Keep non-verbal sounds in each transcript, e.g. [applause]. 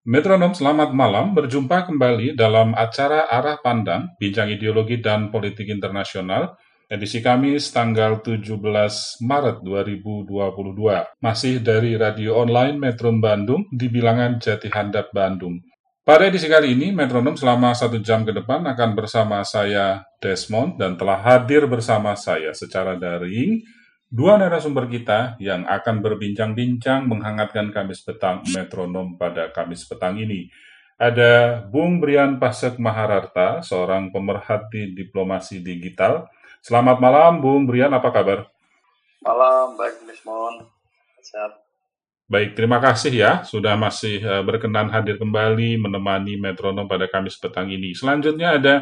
Metronom selamat malam, berjumpa kembali dalam acara Arah Pandang, Bincang Ideologi dan Politik Internasional, edisi Kamis tanggal 17 Maret 2022. Masih dari radio online Metrum Bandung di bilangan Jati Handap Bandung. Pada edisi kali ini, Metronom selama satu jam ke depan akan bersama saya Desmond dan telah hadir bersama saya secara daring dua narasumber kita yang akan berbincang-bincang menghangatkan Kamis petang metronom pada Kamis petang ini. Ada Bung Brian Pasek Mahararta, seorang pemerhati diplomasi digital. Selamat malam, Bung Brian, apa kabar? Malam, baik Desmond. Sehat. Baik, terima kasih ya sudah masih eh, berkenan hadir kembali menemani metronom pada Kamis petang ini. Selanjutnya ada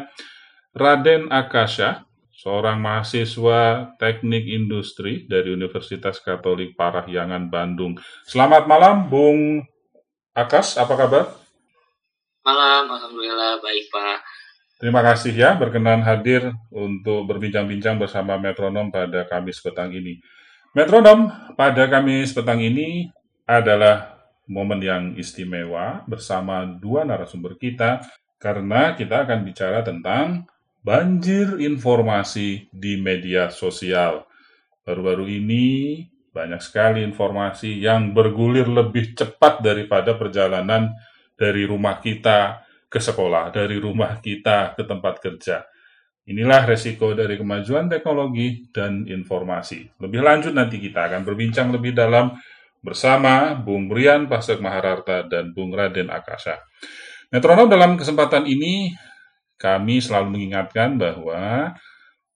Raden Akasha, seorang mahasiswa teknik industri dari Universitas Katolik Parahyangan Bandung. Selamat malam, Bung Akas, apa kabar? Malam, Alhamdulillah baik Pak. Terima kasih ya berkenan hadir untuk berbincang-bincang bersama Metronom pada Kamis petang ini. Metronom pada Kamis petang ini adalah momen yang istimewa bersama dua narasumber kita karena kita akan bicara tentang banjir informasi di media sosial. Baru-baru ini banyak sekali informasi yang bergulir lebih cepat daripada perjalanan dari rumah kita ke sekolah, dari rumah kita ke tempat kerja. Inilah resiko dari kemajuan teknologi dan informasi. Lebih lanjut nanti kita akan berbincang lebih dalam bersama Bung Brian Pasek Mahararta dan Bung Raden Akasha. Metronom dalam kesempatan ini kami selalu mengingatkan bahwa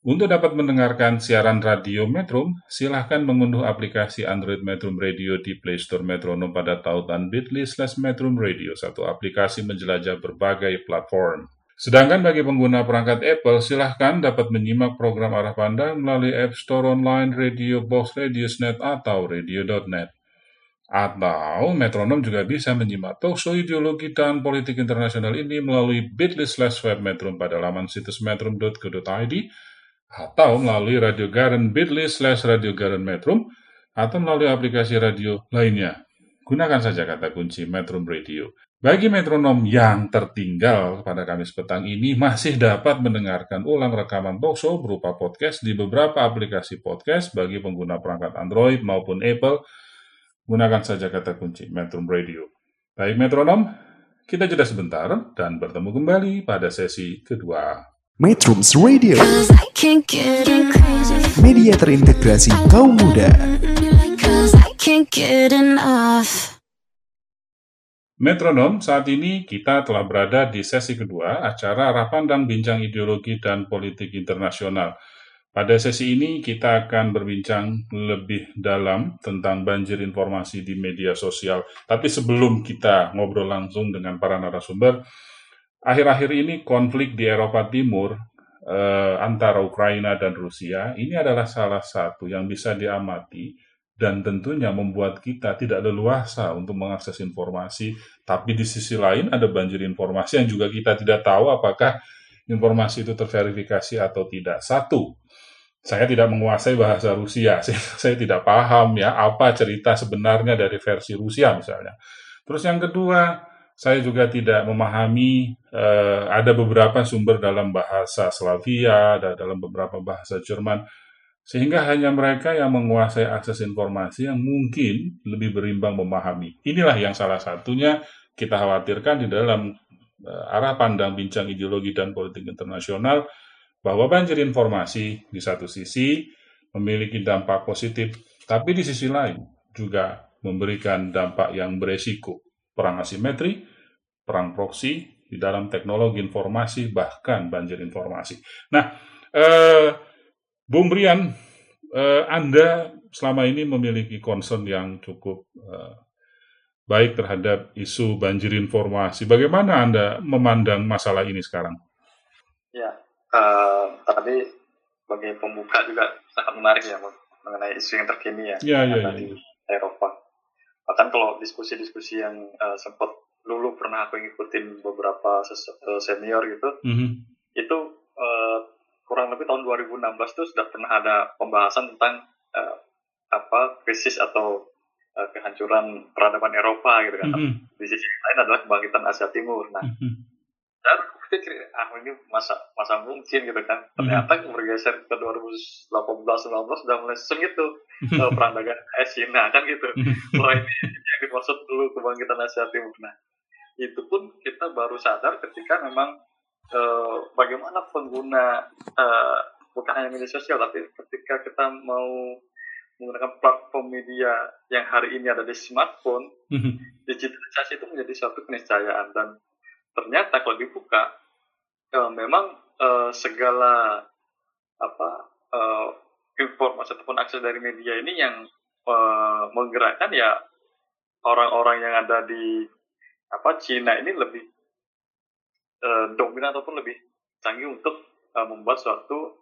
untuk dapat mendengarkan siaran radio Metrum, silahkan mengunduh aplikasi Android Metrum Radio di Play Store Metronom pada tautan bit.ly slash Metrum Radio, satu aplikasi menjelajah berbagai platform. Sedangkan bagi pengguna perangkat Apple, silahkan dapat menyimak program arah pandang melalui App Store Online, Radio Box, Radiosnet, atau Radio.net. Atau metronom juga bisa menyimak talkshow ideologi dan politik internasional ini melalui bit.ly slash web metrum pada laman situs metrum.co.id atau melalui Radio Garen bit.ly slash Radio Garen Metrum atau melalui aplikasi radio lainnya. Gunakan saja kata kunci Metrum Radio. Bagi metronom yang tertinggal pada Kamis petang ini masih dapat mendengarkan ulang rekaman talkshow berupa podcast di beberapa aplikasi podcast bagi pengguna perangkat Android maupun Apple. Gunakan saja kata kunci Metrum Radio. Baik metronom, kita jeda sebentar dan bertemu kembali pada sesi kedua. Metrums Radio, media terintegrasi kaum muda. Metronom, saat ini kita telah berada di sesi kedua acara arah pandang bincang ideologi dan politik internasional. Pada sesi ini kita akan berbincang lebih dalam tentang banjir informasi di media sosial. Tapi sebelum kita ngobrol langsung dengan para narasumber, akhir-akhir ini konflik di Eropa Timur eh, antara Ukraina dan Rusia ini adalah salah satu yang bisa diamati dan tentunya membuat kita tidak leluasa untuk mengakses informasi. Tapi di sisi lain ada banjir informasi yang juga kita tidak tahu apakah informasi itu terverifikasi atau tidak. Satu, saya tidak menguasai bahasa Rusia, [laughs] saya, tidak paham ya apa cerita sebenarnya dari versi Rusia misalnya. Terus yang kedua, saya juga tidak memahami eh, ada beberapa sumber dalam bahasa Slavia, ada dalam beberapa bahasa Jerman, sehingga hanya mereka yang menguasai akses informasi yang mungkin lebih berimbang memahami. Inilah yang salah satunya kita khawatirkan di dalam eh, arah pandang bincang ideologi dan politik internasional bahwa banjir informasi di satu sisi memiliki dampak positif, tapi di sisi lain juga memberikan dampak yang beresiko. Perang asimetri, perang proksi di dalam teknologi informasi, bahkan banjir informasi. Nah, eh, Bung Brian, eh, Anda selama ini memiliki concern yang cukup eh, baik terhadap isu banjir informasi. Bagaimana Anda memandang masalah ini sekarang? Ya, eh, tadi sebagai pembuka juga sangat menarik ya mengenai isu yang terkini ya, Ya, ya, yang ya, di. Eropa. Bahkan kalau diskusi-diskusi yang eh, sempat dulu pernah aku ngikutin beberapa eh, senior gitu, Mhm. itu eh, kurang lebih tahun 2016 itu sudah pernah ada pembahasan tentang eh, apa krisis atau eh, kehancuran peradaban Eropa gitu kan. Mhm. Di sisi lain adalah kebangkitan Asia Timur. Nah, Mhm. dan aku pikir ah ini masa masa mungkin gitu kan. Ternyata bergeser ke 2018 19 sudah mulai sengit tuh [laughs] eh, perang dagang AS Cina kan gitu. [laughs] Wah ini yang dimaksud dulu kebangkitan Asia Timur. Nah itu pun kita baru sadar ketika memang eh, bagaimana pengguna eh, bukan hanya media sosial tapi ketika kita mau menggunakan platform media yang hari ini ada di smartphone Mhm. digitalisasi itu menjadi suatu keniscayaan. Dan ternyata kalau dibuka eh, memang eh, segala apa eh, informasi ataupun akses dari media ini yang eh, menggerakkan ya orang-orang yang ada di apa Cina ini lebih eh, dominan ataupun lebih canggih untuk eh, membuat suatu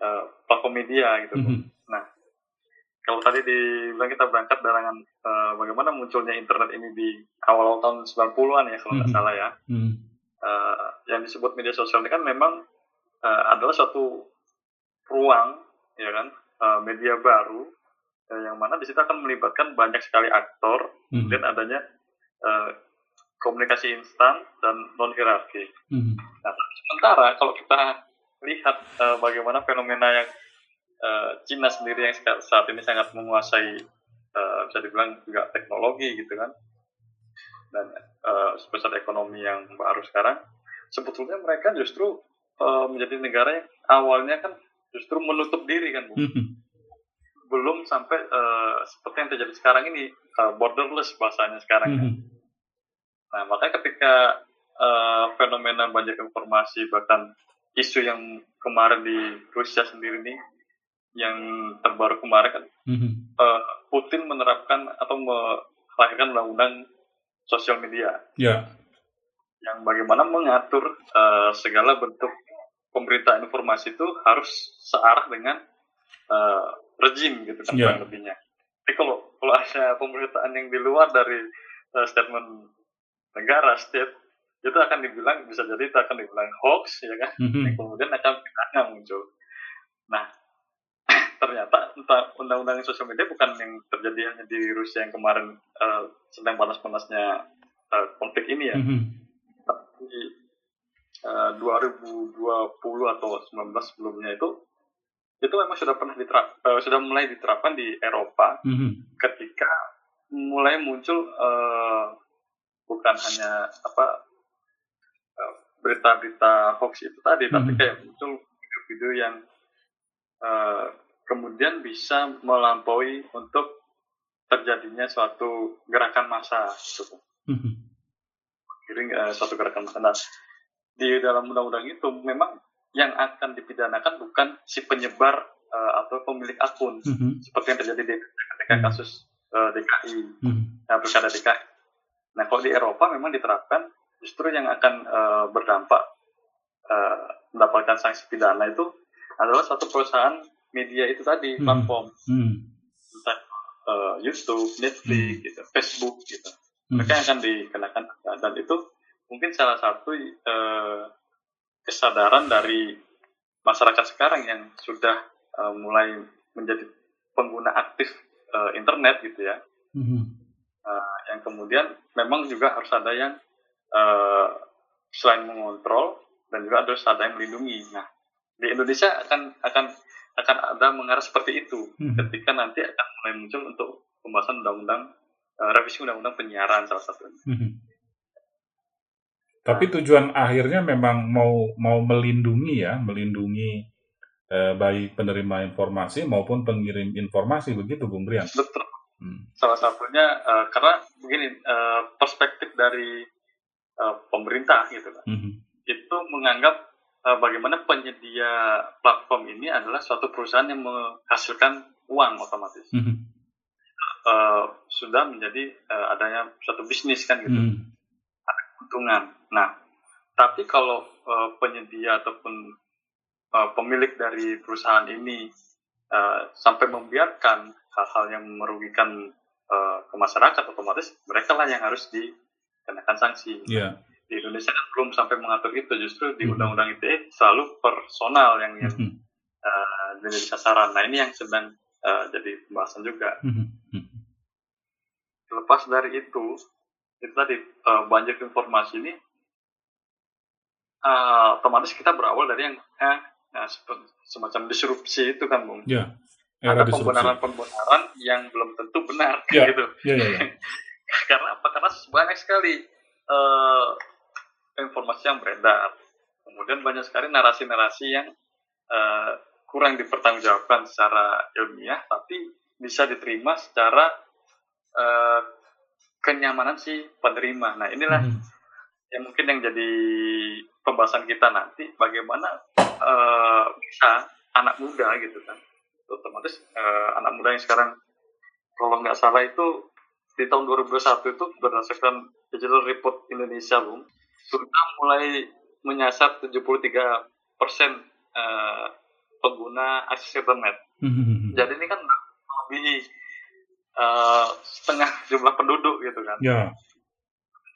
eh, platform media gitu. Mhm. Kalau tadi dibilang kita berangkat dengan eh, bagaimana munculnya internet ini di awal tahun 90-an ya kalau nggak Mhm. salah ya. Mhm. Eh, yang disebut media sosial ini kan memang eh, adalah suatu ruang ya kan eh, media baru eh, yang mana di situ akan melibatkan banyak sekali aktor Mhm. dan adanya eh, komunikasi instan dan non hierarki. Mhm. Nah, sementara kalau kita lihat eh, bagaimana fenomena yang eh, Cina sendiri yang saat ini sangat menguasai eh, bisa dibilang juga teknologi gitu kan dan eh, sebesar ekonomi yang baru sekarang sebetulnya mereka justru eh, menjadi negara yang awalnya kan justru menutup diri kan Bu. Mhm. belum sampai eh, seperti yang terjadi sekarang ini eh, borderless bahasanya sekarang. Mhm. Nah, makanya ketika eh, fenomena banyak informasi bahkan isu yang kemarin di Rusia sendiri nih yang terbaru kemarin kan Mhm. eh, Putin menerapkan atau melahirkan undang-undang sosial media Ya. yang bagaimana mengatur eh, segala bentuk pemberitaan informasi itu harus searah dengan eh, rejim gitu kan Ya. lebihnya. Tapi kalau kalau ada pemberitaan yang di luar dari eh, statement negara state itu akan dibilang bisa jadi itu akan dibilang hoax ya kan Mhm. yang kemudian akan fitnah muncul. Nah ternyata entah undang-undang sosial media bukan yang terjadi hanya di Rusia yang kemarin eh, sedang panas-panasnya eh, konflik ini ya Mhm. di eh, 2020 atau 19 sebelumnya itu itu memang sudah pernah diterap eh, sudah mulai diterapkan di Eropa Mhm. ketika mulai muncul eh, bukan hanya apa eh, berita-berita hoax itu tadi tapi Mhm. kayak muncul video-video yang eh, kemudian bisa melampaui untuk terjadinya suatu gerakan massa gitu Mhm. giring eh, suatu gerakan massa. Nah, di dalam undang-undang itu memang yang akan dipidanakan bukan si penyebar eh, atau pemilik akun Mhm. seperti yang terjadi di ketika Hmm. kasus eh, DKI, Mhm. nah, pilkada DKI. Nah, kalau di Eropa memang diterapkan justru yang akan eh, berdampak eh, mendapatkan sanksi pidana itu adalah satu perusahaan media itu tadi Hmm. platform Mhm. entah eh, YouTube, Netflix, Hmm. gitu, Facebook gitu Mhm. mereka yang akan dikenakan dan itu mungkin salah satu eh, kesadaran dari masyarakat sekarang yang sudah eh, mulai menjadi pengguna aktif eh, internet gitu ya Mhm. Eh, yang kemudian memang juga harus ada yang eh, selain mengontrol dan juga harus ada yang melindungi nah di Indonesia akan akan akan ada mengarah seperti itu Mhm. ketika nanti akan mulai muncul untuk pembahasan undang-undang eh, revisi undang-undang penyiaran salah satunya Mhm. Tapi tujuan akhirnya memang mau mau melindungi ya, melindungi eh, baik penerima informasi maupun pengirim informasi begitu, Bung Brian. Betul. Hmm. Salah satunya eh, karena begini eh, perspektif dari pemerintah gitu kan, Mhm. itu menganggap eh, bagaimana penyedia platform ini adalah suatu perusahaan yang menghasilkan uang otomatis Mhm. Eh, sudah menjadi eh, adanya suatu bisnis kan gitu Mhm. keuntungan. Nah, tapi kalau eh, penyedia ataupun eh, pemilik dari perusahaan ini eh, sampai membiarkan hal-hal yang merugikan eh, ke masyarakat otomatis mereka lah yang harus dikenakan sanksi Iya. Di Indonesia kan belum sampai mengatur itu justru di Mhm. undang-undang ITE selalu personal yang yang Mhm. eh, menjadi sasaran nah ini yang sedang eh, jadi pembahasan juga Mhm. Mhm. lepas dari itu itu tadi eh, banjir informasi ini eh, otomatis kita berawal dari yang eh, eh, sepe- semacam disrupsi itu kan bung Ya. Era ada pembenaran-pembenaran yang belum tentu benar Ya. gitu Ya, ya, ya. [laughs] karena apa karena banyak sekali eh, informasi yang beredar. Kemudian banyak sekali narasi-narasi yang eh, kurang dipertanggungjawabkan secara ilmiah tapi bisa diterima secara eh, kenyamanan si penerima. Nah inilah Mhm. yang mungkin yang jadi pembahasan kita nanti bagaimana eh, bisa anak muda gitu kan. Otomatis eh, anak muda yang sekarang kalau nggak salah itu di tahun 2021 itu berdasarkan Digital Report Indonesia Bung sudah mulai menyasar 73 persen eh, pengguna akses internet Mhm. jadi ini kan lebih eh, setengah jumlah penduduk gitu kan Ya.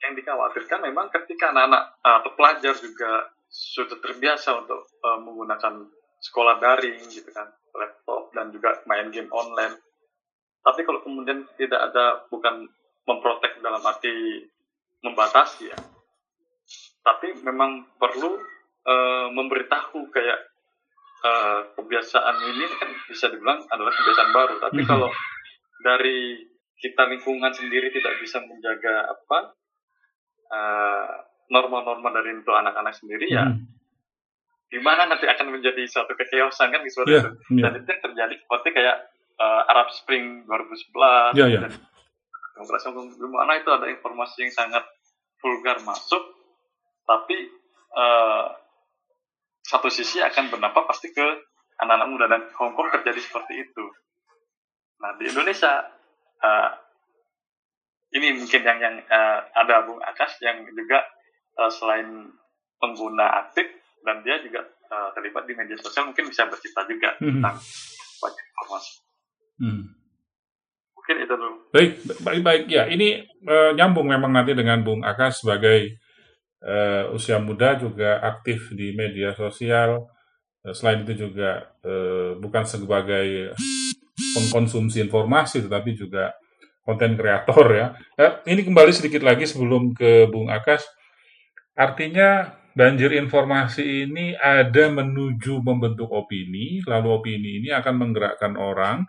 yang dikhawatirkan memang ketika anak-anak uh, atau pelajar juga sudah terbiasa untuk uh, menggunakan sekolah daring gitu kan laptop dan juga main game online tapi kalau kemudian tidak ada bukan memprotek dalam arti membatasi ya tapi memang perlu uh, memberitahu kayak uh, kebiasaan ini kan bisa dibilang adalah kebiasaan baru tapi Mhm. kalau dari kita lingkungan sendiri tidak bisa menjaga apa eh, norma-norma dari untuk anak-anak sendiri ya Mhm. gimana nanti akan menjadi suatu kekeosan kan seperti Iya, itu dan itu yang terjadi seperti kayak eh, Arab Spring 2011 Iya, iya. dan gimana itu ada informasi yang sangat vulgar masuk tapi eh, satu sisi akan berdampak pasti ke anak-anak muda dan Hong Kong terjadi seperti itu nah di Indonesia eh, ini mungkin yang yang eh, ada Bung Akas yang juga eh, selain pengguna aktif dan dia juga eh, terlibat di media sosial mungkin bisa bercerita juga Mhm. tentang banyak informasi Mhm. mungkin itu dulu Baik, baik, baik. Ya, ini eh, nyambung memang nanti dengan Bung Akas sebagai eh, usia muda juga aktif di media sosial. Eh, Selain itu juga eh, bukan sebagai pengkonsumsi informasi, tetapi juga konten kreator ya. Eh, ini kembali sedikit lagi sebelum ke Bung Akas. Artinya banjir informasi ini ada menuju membentuk opini, lalu opini ini akan menggerakkan orang,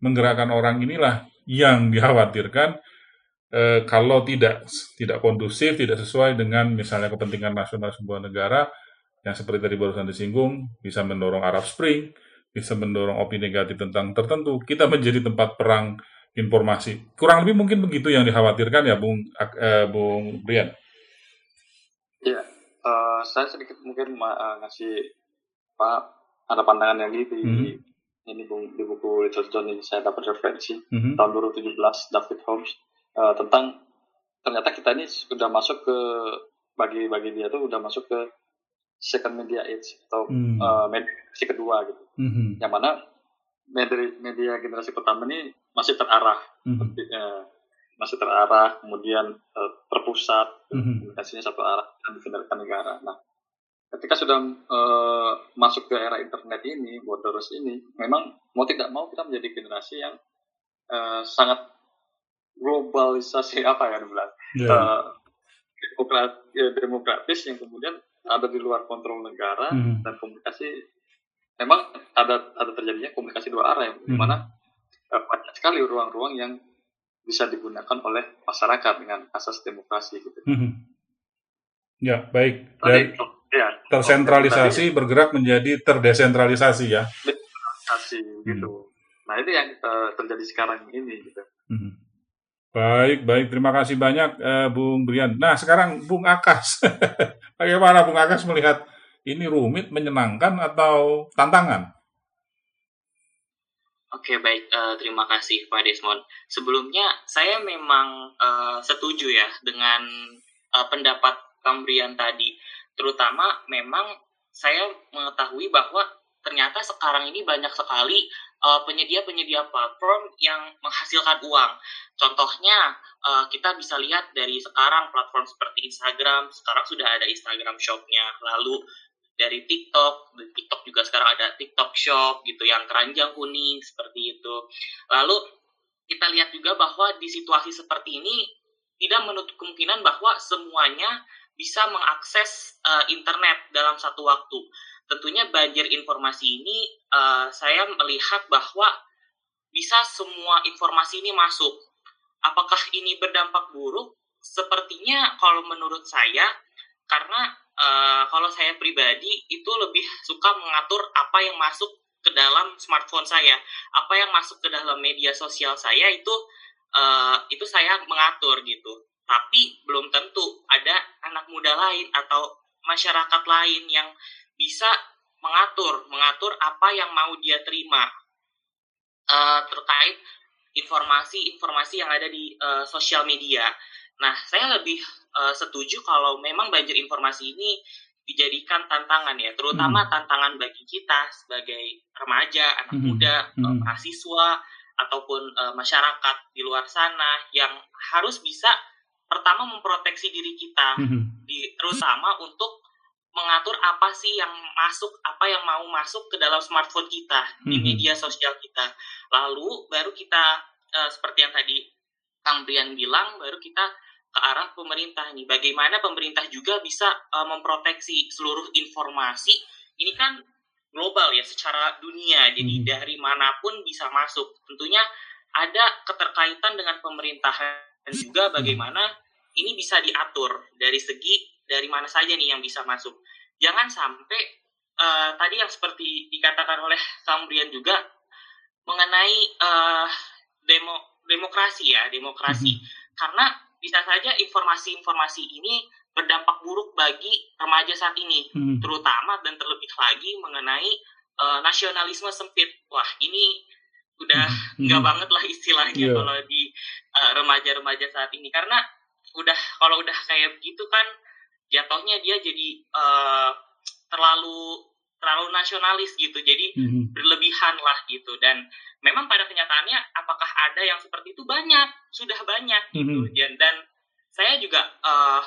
menggerakkan orang inilah yang dikhawatirkan eh, kalau tidak tidak kondusif, tidak sesuai dengan misalnya kepentingan nasional sebuah negara yang seperti tadi barusan disinggung bisa mendorong Arab Spring, bisa mendorong opini negatif tentang tertentu, kita menjadi tempat perang informasi. Kurang lebih mungkin begitu yang dikhawatirkan ya, Bung eh, Bung Brian. Ya, eh, saya sedikit mungkin eh, ngasih Pak ada pandangan yang di, di Mhm. ini di buku Richard John ini saya dapat referensi Mhm. tahun 2017 David Holmes eh, tentang ternyata kita ini sudah masuk ke bagi bagi dia tuh udah masuk ke second media age atau Hmm. eh, media generasi kedua gitu. Mhm. Yang mana media, media generasi pertama ini masih terarah, Mhm. eh, masih terarah, kemudian eh, terpusat, Mhm. komunikasinya satu arah dan dikendalikan negara. Nah, ketika sudah eh, masuk ke era internet ini, borders ini, memang mau tidak mau kita menjadi generasi yang eh, sangat globalisasi apa ya dibilang Ya. eh, demokrat, ya, demokratis yang kemudian ada di luar kontrol negara Mhm. dan komunikasi memang ada ada terjadinya komunikasi dua arah yang Mhm. di mana eh, banyak sekali ruang-ruang yang bisa digunakan oleh masyarakat dengan asas demokrasi gitu. Mhm. Ya, baik. Tadi, Dari ya, tersentralisasi bergerak menjadi terdesentralisasi ya. kasih gitu. Nah itu yang eh, terjadi sekarang ini gitu. Mhm. Baik, baik. Terima kasih banyak, eh, Bung Brian. Nah, sekarang Bung Akas. [laughs] Bagaimana Bung Akas melihat ini rumit, menyenangkan, atau tantangan? Oke, baik. Eh, terima kasih Pak Desmond. Sebelumnya, saya memang eh, setuju ya dengan eh, pendapat Kambrian tadi. Terutama memang saya mengetahui bahwa ternyata sekarang ini banyak sekali uh, penyedia-penyedia platform yang menghasilkan uang. Contohnya uh, kita bisa lihat dari sekarang platform seperti Instagram, sekarang sudah ada Instagram Shop-nya. Lalu dari TikTok, TikTok juga sekarang ada TikTok Shop gitu yang keranjang kuning seperti itu. Lalu kita lihat juga bahwa di situasi seperti ini tidak menutup kemungkinan bahwa semuanya bisa mengakses uh, internet dalam satu waktu tentunya banjir informasi ini uh, saya melihat bahwa bisa semua informasi ini masuk. Apakah ini berdampak buruk? Sepertinya kalau menurut saya karena uh, kalau saya pribadi itu lebih suka mengatur apa yang masuk ke dalam smartphone saya, apa yang masuk ke dalam media sosial saya itu uh, itu saya mengatur gitu. Tapi belum tentu ada anak muda lain atau masyarakat lain yang bisa mengatur mengatur apa yang mau dia terima uh, terkait informasi-informasi yang ada di uh, sosial media. Nah, saya lebih uh, setuju kalau memang banjir informasi ini dijadikan tantangan ya, terutama hmm. tantangan bagi kita sebagai remaja, anak hmm. muda, hmm. mahasiswa ataupun uh, masyarakat di luar sana yang harus bisa pertama memproteksi diri kita, hmm. di, terutama untuk mengatur apa sih yang masuk, apa yang mau masuk ke dalam smartphone kita di mhm. media sosial kita. Lalu baru kita uh, seperti yang tadi Kang Brian bilang, baru kita ke arah pemerintah nih. Bagaimana pemerintah juga bisa uh, memproteksi seluruh informasi. Ini kan global ya secara dunia. Jadi hmm. dari mana pun bisa masuk. Tentunya ada keterkaitan dengan pemerintahan dan juga bagaimana ini bisa diatur dari segi dari mana saja nih yang bisa masuk. Jangan sampai uh, tadi yang seperti dikatakan oleh Kambrian juga mengenai uh, demo demokrasi ya, demokrasi. Mm -hmm. Karena bisa saja informasi-informasi ini berdampak buruk bagi remaja saat ini, hmm. terutama dan terlebih lagi mengenai uh, nasionalisme sempit. Wah, ini udah hmm. [laughs] nggak hmm. banget lah istilahnya yeah. kalau di remaja-remaja uh, saat ini karena udah kalau udah kayak begitu kan jatuhnya dia jadi uh, terlalu terlalu nasionalis gitu. Jadi mm-hmm. berlebihan lah gitu. Dan memang pada kenyataannya apakah ada yang seperti itu? Banyak. Sudah banyak gitu. Mm-hmm. dan, dan saya juga uh,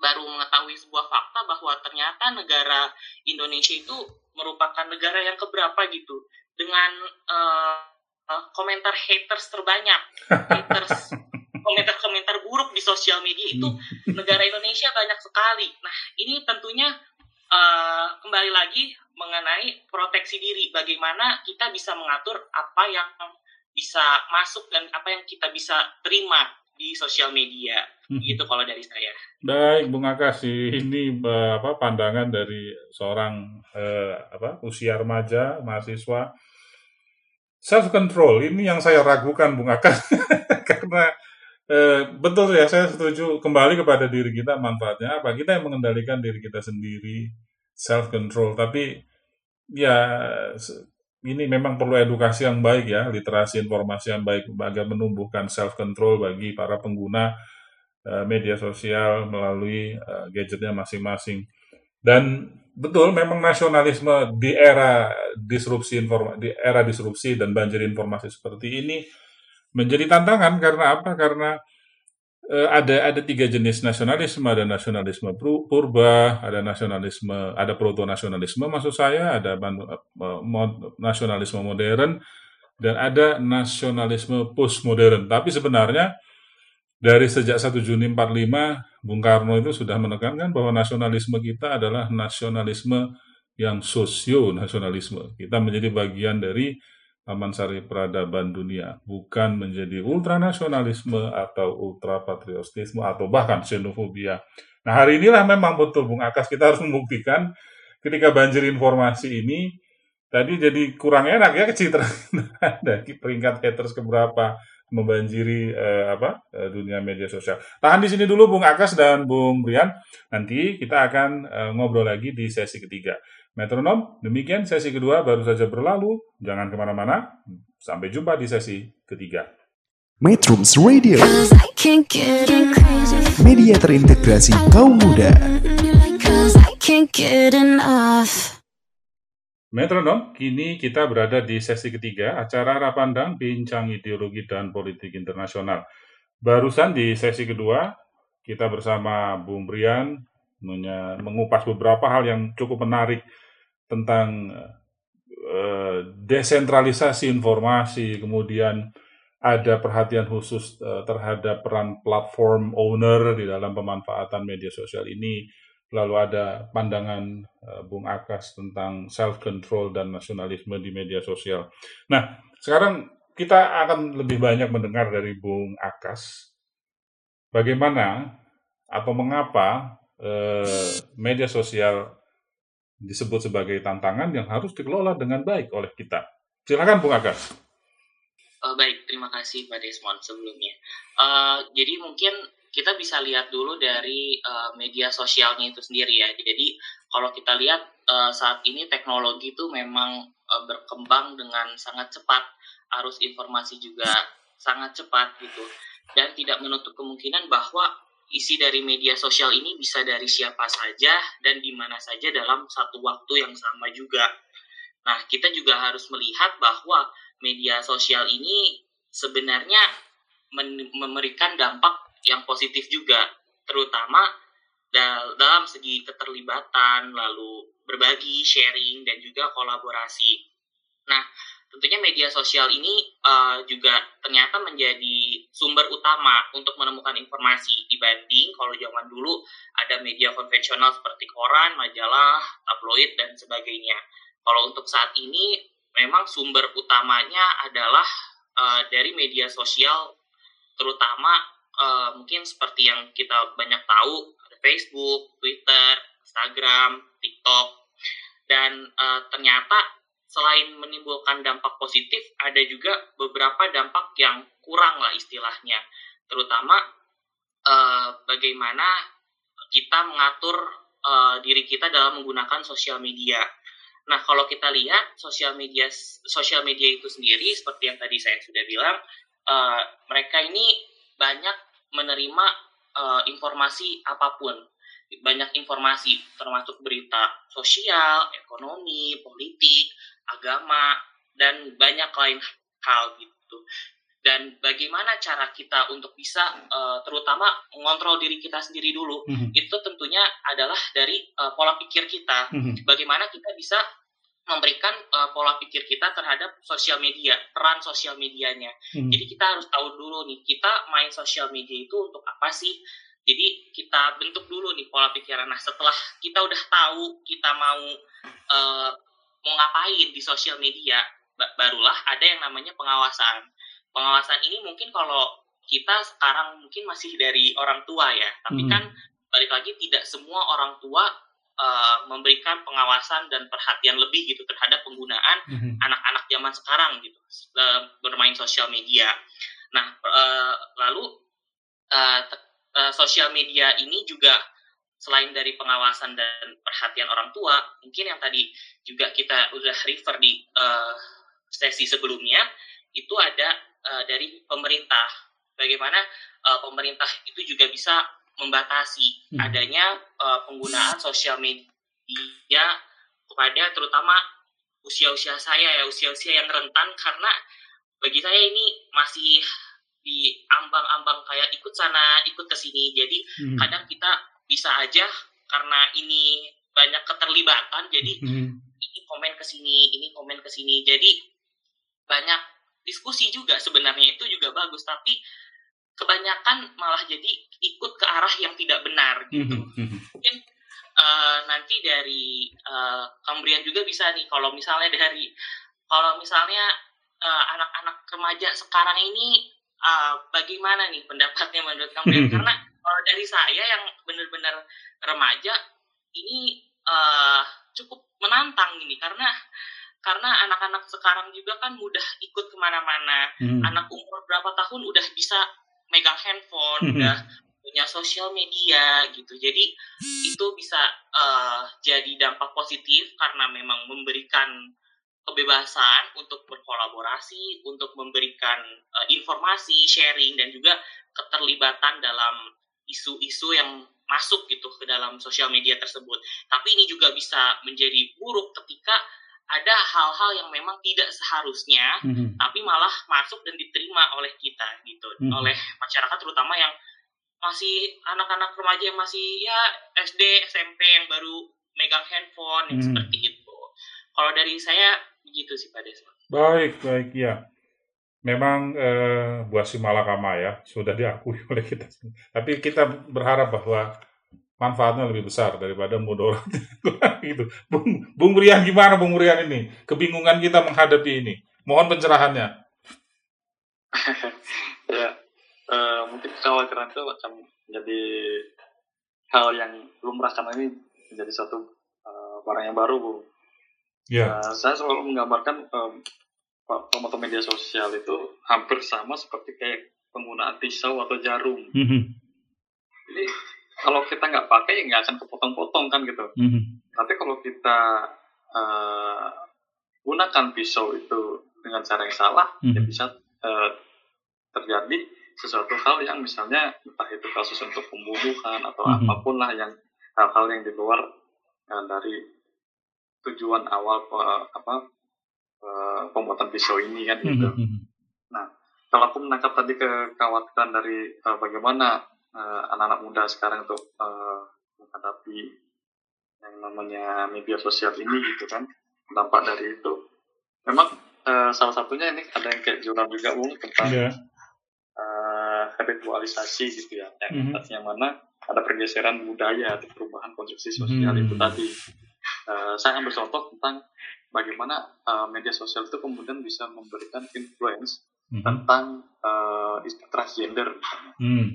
baru mengetahui sebuah fakta bahwa ternyata negara Indonesia itu merupakan negara yang keberapa gitu. Dengan uh, uh, komentar haters terbanyak. [laughs] Haters komentar-komentar buruk di sosial media itu hmm. negara Indonesia banyak sekali. Nah, ini tentunya uh, kembali lagi mengenai proteksi diri, bagaimana kita bisa mengatur apa yang bisa masuk dan apa yang kita bisa terima di sosial media. Hmm. Gitu kalau dari saya. Baik, Bung Akas, ini uh, apa pandangan dari seorang uh, apa usia remaja, mahasiswa self control ini yang saya ragukan Bung Akas [laughs] karena Eh, betul ya, saya setuju kembali kepada diri kita manfaatnya apa? Kita yang mengendalikan diri kita sendiri, self control. Tapi ya ini memang perlu edukasi yang baik ya, literasi informasi yang baik agar menumbuhkan self control bagi para pengguna uh, media sosial melalui uh, gadgetnya masing-masing. Dan betul memang nasionalisme di era disrupsi informasi di era disrupsi dan banjir informasi seperti ini menjadi tantangan karena apa? Karena uh, ada ada tiga jenis nasionalisme, ada nasionalisme purba, ada nasionalisme, ada proto nasionalisme maksud saya, ada uh, mod, nasionalisme modern dan ada nasionalisme postmodern. Tapi sebenarnya dari sejak 1 Juni 45 Bung Karno itu sudah menekankan bahwa nasionalisme kita adalah nasionalisme yang sosio nasionalisme. Kita menjadi bagian dari Taman Sari Peradaban Dunia, bukan menjadi ultranasionalisme atau ultrapatriotisme atau bahkan xenofobia. Nah hari inilah memang betul Bung Akas kita harus membuktikan ketika banjir informasi ini tadi jadi kurang enak ya kecitraan [laughs] dari peringkat haters keberapa membanjiri eh, apa eh, dunia media sosial. Tahan di sini dulu Bung Akas dan Bung Brian. Nanti kita akan eh, ngobrol lagi di sesi ketiga. Metronom, demikian sesi kedua baru saja berlalu. Jangan ke mana-mana. Sampai jumpa di sesi ketiga. Metrums Radio Media terintegrasi kaum muda. Metronom, kini kita berada di sesi ketiga acara Rapandang Bincang Ideologi dan Politik Internasional. Barusan di sesi kedua, kita bersama Bung Brian mengupas beberapa hal yang cukup menarik tentang eh, desentralisasi informasi, kemudian ada perhatian khusus eh, terhadap peran platform owner di dalam pemanfaatan media sosial ini, lalu ada pandangan eh, Bung Akas tentang self control dan nasionalisme di media sosial. Nah, sekarang kita akan lebih banyak mendengar dari Bung Akas bagaimana atau mengapa media sosial disebut sebagai tantangan yang harus dikelola dengan baik oleh kita. Silakan Bung Akas. Eh, baik, terima kasih Pak Desmond sebelumnya. Eh, jadi mungkin kita bisa lihat dulu dari eh, media sosialnya itu sendiri ya. Jadi kalau kita lihat eh, saat ini teknologi itu memang eh, berkembang dengan sangat cepat, arus informasi juga sangat cepat gitu, dan tidak menutup kemungkinan bahwa isi dari media sosial ini bisa dari siapa saja dan di mana saja dalam satu waktu yang sama juga. Nah, kita juga harus melihat bahwa media sosial ini sebenarnya memberikan dampak yang positif juga, terutama dal- dalam segi keterlibatan, lalu berbagi, sharing, dan juga kolaborasi. Nah, tentunya media sosial ini eh, juga ternyata menjadi sumber utama untuk menemukan informasi dibanding kalau zaman dulu ada media konvensional seperti koran, majalah, tabloid, dan sebagainya. Kalau untuk saat ini memang sumber utamanya adalah eh, dari media sosial, terutama eh, mungkin seperti yang kita banyak tahu ada Facebook, Twitter, Instagram, TikTok, dan eh, ternyata selain menimbulkan dampak positif, ada juga beberapa dampak yang kurang lah istilahnya, terutama eh, bagaimana kita mengatur eh, diri kita dalam menggunakan sosial media. Nah, kalau kita lihat sosial media sosial media itu sendiri seperti yang tadi saya sudah bilang, eh, mereka ini banyak menerima eh, informasi apa pun, banyak informasi termasuk berita sosial, ekonomi, politik, agama, dan banyak lain hal gitu. Dan bagaimana cara kita untuk bisa eh, terutama mengontrol diri kita sendiri dulu, itu tentunya adalah dari eh, pola pikir kita bagaimana kita bisa memberikan uh, pola pikir kita terhadap sosial media, peran sosial medianya. Jadi kita harus tahu dulu nih, kita main sosial media itu untuk apa sih? Jadi kita bentuk dulu nih pola pikiran. Nah setelah kita udah tahu kita mau uh, mau ngapain di sosial media, ba- barulah ada yang namanya pengawasan. Pengawasan ini mungkin kalau kita sekarang mungkin masih dari orang tua ya, tapi Hmm. kan balik lagi tidak semua orang tua uh, memberikan pengawasan dan perhatian lebih gitu terhadap penggunaan anak-anak zaman sekarang gitu uh, bermain sosial media. Nah, uh, lalu uh, uh, sosial media ini juga selain dari pengawasan dan perhatian orang tua, mungkin yang tadi juga kita udah refer di uh, sesi sebelumnya itu ada uh, dari pemerintah. Bagaimana uh, pemerintah itu juga bisa membatasi Hmm. adanya uh, penggunaan sosial media kepada terutama usia-usia saya ya usia-usia yang rentan karena bagi saya ini masih di ambang-ambang kayak ikut sana ikut ke sini jadi kadang kita bisa aja karena ini banyak keterlibatan jadi ini komen ke sini ini komen ke sini. Jadi banyak diskusi juga sebenarnya itu juga bagus. Tapi kebanyakan malah jadi ikut ke arah yang tidak benar gitu. Mungkin eh, nanti dari uh, Kambrian juga bisa nih kalau misalnya dari kalau misalnya eh, anak-anak remaja sekarang ini eh, bagaimana nih pendapatnya menurut Kambrian? Karena kalau dari saya yang benar-benar remaja ini eh, cukup menantang ini. Karena karena anak-anak sekarang juga kan mudah ikut ke mana-mana. Anak umur berapa tahun udah bisa megang handphone udah punya sosial media gitu. Jadi itu bisa eh, jadi dampak positif karena memang memberikan kebebasan untuk berkolaborasi untuk memberikan eh, informasi sharing dan juga keterlibatan dalam isu-isu yang masuk gitu ke dalam sosial media tersebut. Tapi ini juga bisa menjadi buruk ketika ada hal-hal yang memang tidak seharusnya Mhm. tapi malah masuk dan diterima oleh kita gitu Mhm. oleh masyarakat terutama yang masih anak-anak remaja yang masih ya SD SMP yang baru megang handphone yang Mhm. seperti itu kalau dari saya begitu sih Pak Desma Baik, baik, ya. Memang eh, buah si malakama ya, sudah diakui [laughs] oleh kita. Tapi kita berharap bahwa manfaatnya lebih besar daripada mudarat [laughs] gitu. Bung, Bung Rian gimana Bung Rian ini? Kebingungan kita menghadapi ini. Mohon pencerahannya. [laughs] ya eh, mungkin kekhawatiran itu akan menjadi hal yang lumrah karena ini menjadi suatu eh, barang yang baru bu. Ya. Eh, saya selalu menggambarkan eh, foto media sosial itu hampir sama seperti kayak penggunaan pisau atau jarum. Mhm, Jadi kalau kita nggak pakai ya nggak akan kepotong-potong kan gitu. mhm, Tapi kalau kita eh, gunakan pisau itu dengan cara yang salah, ya Mhm. bisa eh, terjadi sesuatu hal yang misalnya entah itu kasus untuk pembunuhan atau Mhm. apa pun lah yang hal-hal yang di luar eh, dari tujuan awal eh, apa eh, pembuatan pisau ini kan gitu. mhm, mhm. Kalau aku menangkap tadi kekhawatiran dari eh, bagaimana eh, anak-anak muda sekarang untuk eh, menghadapi yang namanya media sosial ini gitu kan dampak dari itu memang eh, salah satunya ini ada yang kayak jurnal juga Bung tentang Ya. eh, habitualisasi gitu ya yang, Mhm. yang mana ada pergeseran budaya atau perubahan konsumsi sosial Mhm. itu tadi Eh, saya ambil contoh tentang bagaimana eh, media sosial itu kemudian bisa memberikan influence Mhm. tentang eh, isu transgender misalnya. Hmm.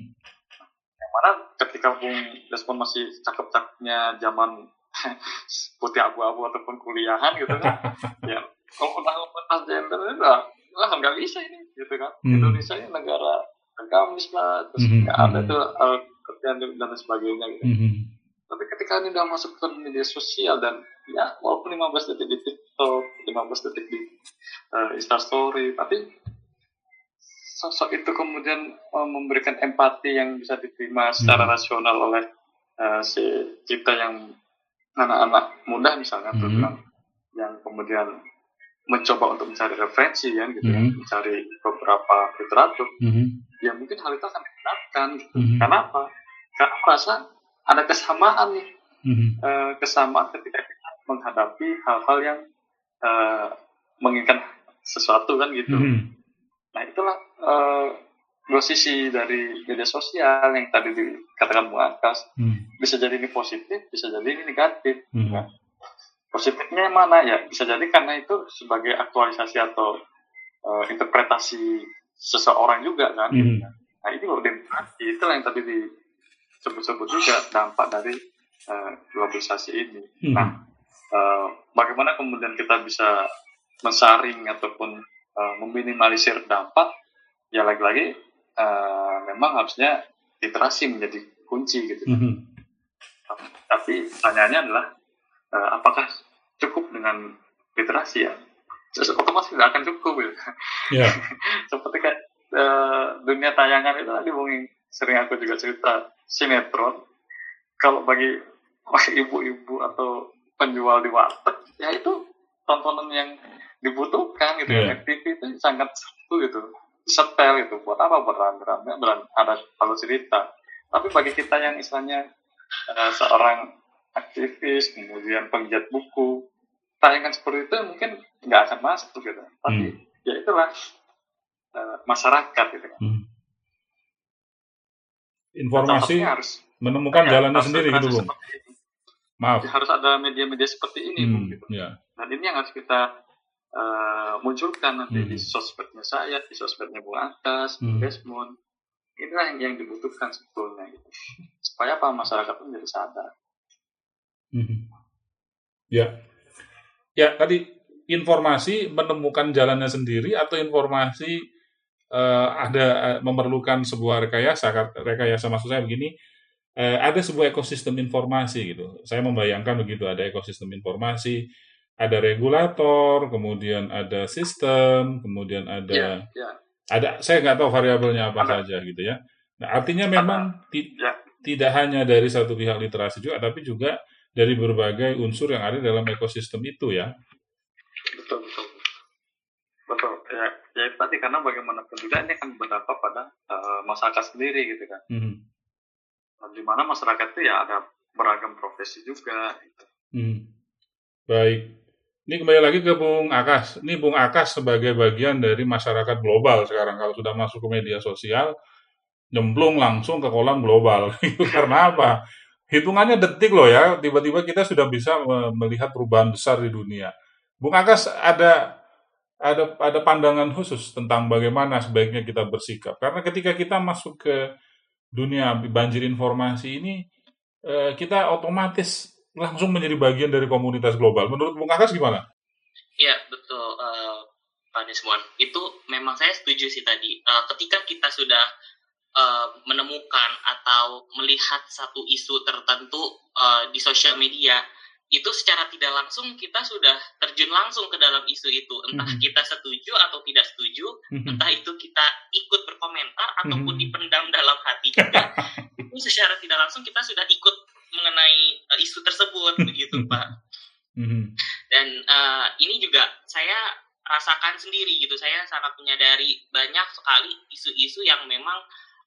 Yang mana ketika Bung Desmond masih cakep-cakepnya zaman [laughs] putih abu-abu ataupun kuliahan gitu kan, [laughs] ya kalau udah ngomong transgender itu udah lah nggak bisa ini gitu kan. Hmm. Indonesia ini negara agamis lah, terus Mhm, nggak ada mhm. tuh eh, kerjaan dan sebagainya gitu. Mhm. Tapi ketika ini udah masuk ke media sosial dan ya walaupun 15 detik TikTok, 15 detik di uh, Instastory, tapi sosok itu kemudian uh, memberikan empati yang bisa diterima secara Hmm. rasional oleh uh, si kita yang anak-anak muda misalnya Hmm. yang- yang kemudian mencoba untuk mencari referensi ya gitu ya, Hmm. mencari beberapa literatur, Mhm. ya mungkin hal itu akan diterapkan gitu. Mhm. Kenapa? Karena merasa ada kesamaan nih Mhm. eh, kesamaan ketika kita menghadapi hal-hal yang eh, menginginkan sesuatu kan gitu. Mhm. Nah itulah eh, dua sisi dari media sosial yang tadi dikatakan Bu Angkas. Mhm. Bisa jadi ini positif, bisa jadi ini negatif. Mhm. Nah, positifnya yang mana ya? Bisa jadi karena itu sebagai aktualisasi atau eh, interpretasi seseorang juga kan. Mhm. Nah ini kalau demokrasi itulah yang tadi disebut-sebut juga dampak dari eh, globalisasi ini. Mhm. Nah, eh, bagaimana kemudian kita bisa mensaring ataupun eh, meminimalisir dampak? Ya lagi-lagi eh, memang harusnya literasi menjadi kunci gitu. Mhm. Tapi pertanyaannya adalah eh, apakah cukup dengan literasi ya? Otomatis tidak akan cukup gitu. Ya. [laughs] Seperti kayak eh, dunia tayangan itu tadi Bung, sering aku juga cerita sinetron. Kalau bagi [laughs] ibu-ibu atau penjual di warteg, ya itu tontonan yang dibutuhkan gitu Iya. ya. TV itu sangat seru gitu. Setel gitu. Buat apa? Buat rame-rame, beran- ada kalau cerita. Tapi bagi kita yang misalnya eh, seorang aktivis, kemudian penggiat buku, tayangan seperti itu mungkin nggak akan masuk gitu. Tapi Hmm. ya itulah eh, masyarakat gitu kan. Mhm. Informasi harus menemukan ya, jalannya sendiri gitu, ini. Maaf. Harus ada media-media seperti ini Hmm, gitu. ya. Dan ini yang harus kita eh, munculkan nanti Hmm. di sosmednya saya, di sosmednya Bung Akas, Hmm. Desmond. Inilah yang, yang dibutuhkan sebetulnya gitu. Supaya apa masyarakat pun jadi sadar. Mhm. Ya. Ya, tadi informasi menemukan jalannya sendiri atau informasi eh, ada eh, memerlukan sebuah rekayasa. Rekayasa maksud saya begini, eh, ada sebuah ekosistem informasi gitu. Saya membayangkan begitu, ada ekosistem informasi, ada regulator, kemudian ada sistem, kemudian ada Ya, ya. ada saya nggak tahu variabelnya apa Ada. saja gitu ya. Nah, artinya memang ti- Ya. tidak hanya dari satu pihak literasi juga, tapi juga dari berbagai unsur yang ada dalam ekosistem itu ya. betul betul betul ya ya itu tadi karena bagaimanapun juga ini akan berdampak pada eh, masyarakat sendiri gitu kan Mhm. Nah, di mana masyarakat itu ya ada beragam profesi juga gitu. Hmm. Baik. Ini kembali lagi ke Bung Akas. Ini Bung Akas sebagai bagian dari masyarakat global sekarang. Kalau sudah masuk ke media sosial, nyemplung langsung ke kolam global. [laughs] Karena apa? Hitungannya detik loh ya. Tiba-tiba kita sudah bisa me- melihat perubahan besar di dunia. Bung Akas ada ada ada pandangan khusus tentang bagaimana sebaiknya kita bersikap. Karena ketika kita masuk ke dunia banjir informasi ini, eh, kita otomatis langsung menjadi bagian dari komunitas global. Menurut Bung Akas gimana? Iya betul eh, Pak Desmond. Itu memang saya setuju sih tadi. Eh, ketika kita sudah eh, menemukan atau melihat satu isu tertentu eh, di sosial media, itu secara tidak langsung kita sudah terjun langsung ke dalam isu itu. Entah Mhm. kita setuju atau tidak setuju, entah itu kita ikut berkomentar ataupun Mhm. dipendam dalam hati juga. [laughs] itu secara tidak langsung kita sudah ikut mengenai eh, isu tersebut begitu Pak Mhm. dan eh, ini juga saya rasakan sendiri gitu saya sangat menyadari banyak sekali isu-isu yang memang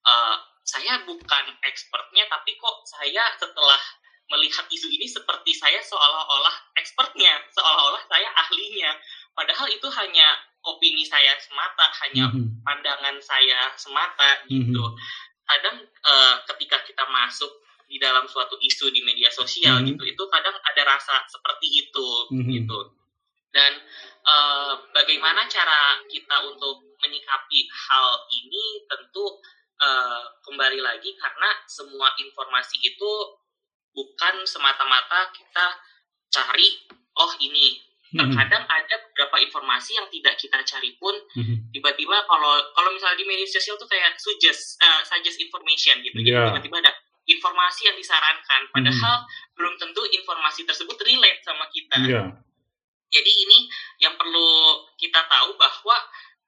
eh, saya bukan expertnya tapi kok saya setelah melihat isu ini seperti saya seolah-olah expertnya seolah-olah saya ahlinya padahal itu hanya opini saya semata hanya Mhm. pandangan saya semata gitu. Kadang eh, ketika kita masuk di dalam suatu isu di media sosial Mhm. gitu, itu kadang ada rasa seperti itu Mhm. gitu. Dan eh, bagaimana cara kita untuk menyikapi hal ini tentu eh, kembali lagi karena semua informasi itu bukan semata-mata kita cari oh ini Mhm. terkadang ada beberapa informasi yang tidak kita cari pun Mhm. tiba-tiba kalau kalau misalnya di media sosial tuh kayak suggest uh, suggest information gitu Iya. tiba-tiba ada informasi yang disarankan padahal belum tentu informasi tersebut relate sama kita Iya. jadi ini yang perlu kita tahu bahwa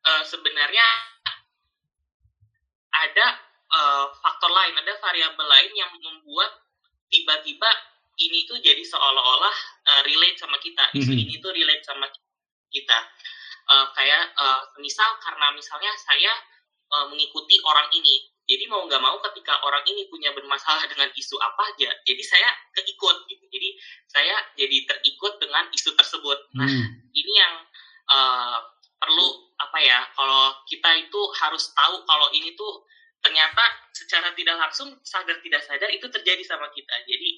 uh, sebenarnya ada uh, faktor lain ada variabel lain yang membuat tiba-tiba ini tuh jadi seolah-olah uh, relate sama kita. Isu Mhm. ini tuh relate sama kita. Uh, kayak uh, misal karena misalnya saya uh, mengikuti orang ini. Jadi mau nggak mau ketika orang ini punya bermasalah dengan isu apa aja jadi saya keikut gitu. Jadi saya jadi terikut dengan isu tersebut. Nah Hmm. ini yang uh, perlu apa ya kalau kita itu harus tahu kalau ini tuh ternyata secara tidak langsung sadar tidak sadar itu terjadi sama kita jadi